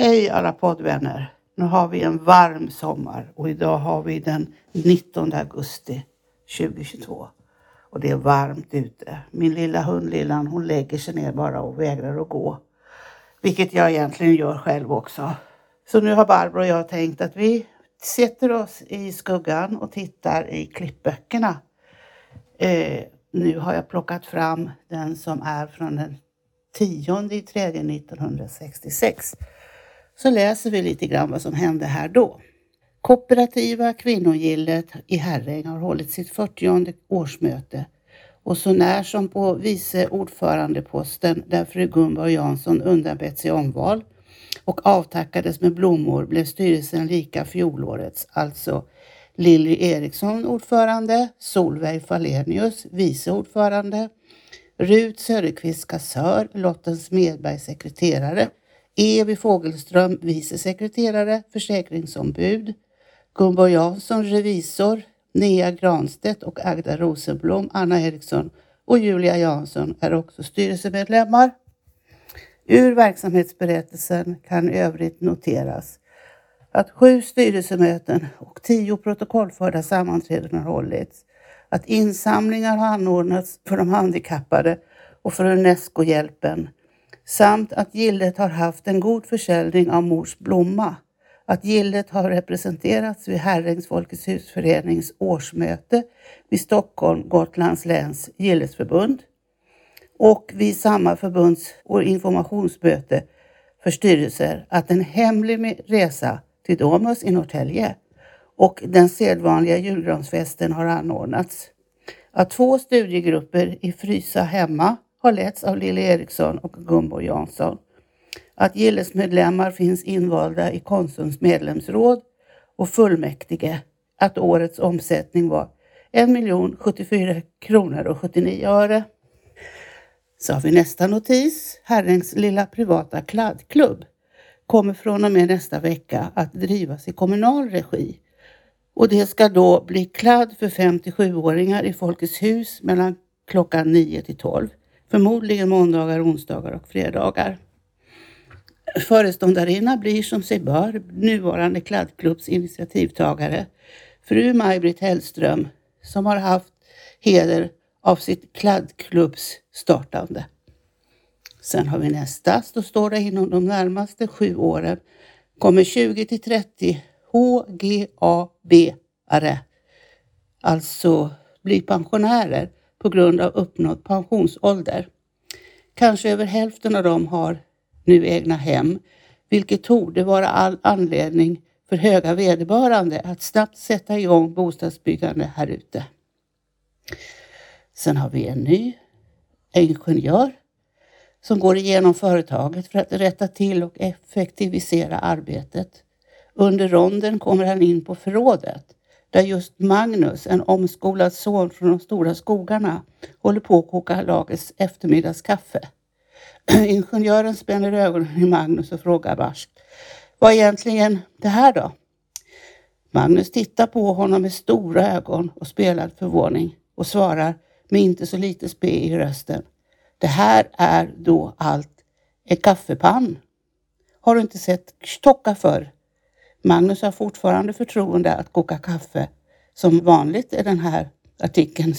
Hej alla poddvänner! Nu har vi en varm sommar och idag har vi den 19 augusti 2022. Och det är varmt ute. Min lilla hund Lillan hon lägger sig ner bara och vägrar att gå. Vilket jag egentligen gör själv också. Så nu har Barbro och jag tänkt att vi sätter oss i skuggan och tittar i klippböckerna. Eh, nu har jag plockat fram den som är från den 10 i tredje 1966 så läser vi lite grann vad som hände här då. Kooperativa kvinnogillet i Herräng har hållit sitt 40 årsmöte och så när som på vice ordförandeposten där fru Gunborg Jansson undanbett sig omval och avtackades med blommor blev styrelsen lika fjolårets, alltså Lilly Eriksson ordförande, Solveig Falenius vice ordförande, Rut Söderqvist kassör, Lotten Smedberg sekreterare, Evi Fågelström vice sekreterare, försäkringsombud, Gunborg Jansson revisor, Nea Granstedt och Agda Rosenblom, Anna Eriksson och Julia Jansson är också styrelsemedlemmar. Ur verksamhetsberättelsen kan övrigt noteras att sju styrelsemöten och tio protokollförda sammanträden har hållits, att insamlingar har anordnats för de handikappade och för Unesco-hjälpen samt att gillet har haft en god försäljning av Mors blomma, att gillet har representerats vid Herrängs Folkets husförenings årsmöte vid Stockholm Gotlands läns gillesförbund och vid samma förbunds informationsmöte för styrelser att en hemlig resa till Domus i Norrtälje och den sedvanliga julgransfesten har anordnats. Att två studiegrupper i Frysa hemma har letts av Lille Eriksson och Gumbo Jansson. Att gillesmedlemmar finns invalda i Konsums medlemsråd och fullmäktige. Att årets omsättning var 1 074 kronor och 79 öre. Så har vi nästa notis. Herrens lilla privata kladdklubb kommer från och med nästa vecka att drivas i kommunal regi. Och det ska då bli kladd för 57-åringar i Folkets hus mellan klockan 9 till 12. Förmodligen måndagar, onsdagar och fredagar. Föreståndarinna blir som sig bör nuvarande kladdklubbs initiativtagare, fru Maj-Britt Hellström, som har haft heder av sitt kladdklubbs startande. Sen har vi nästa, då står det inom de närmaste sju åren kommer 20 till 30 HGAB-are, alltså bli pensionärer på grund av uppnådd pensionsålder. Kanske över hälften av dem har nu egna hem, vilket torde vara all anledning för höga vederbörande att snabbt sätta igång bostadsbyggande här ute. Sen har vi en ny ingenjör som går igenom företaget för att rätta till och effektivisera arbetet. Under ronden kommer han in på förrådet där just Magnus, en omskolad son från de stora skogarna, håller på att koka lagets eftermiddagskaffe. Ingenjören spänner ögonen i Magnus och frågar barskt. Vad är egentligen det här då? Magnus tittar på honom med stora ögon och spelad förvåning och svarar med inte så lite spe i rösten. Det här är då allt en kaffepann. Har du inte sett stocka förr? Magnus har fortfarande förtroende att koka kaffe. Som vanligt är den här artikeln